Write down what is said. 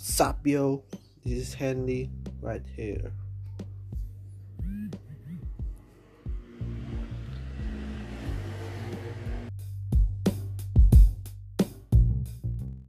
Sapio, this is Handy right here.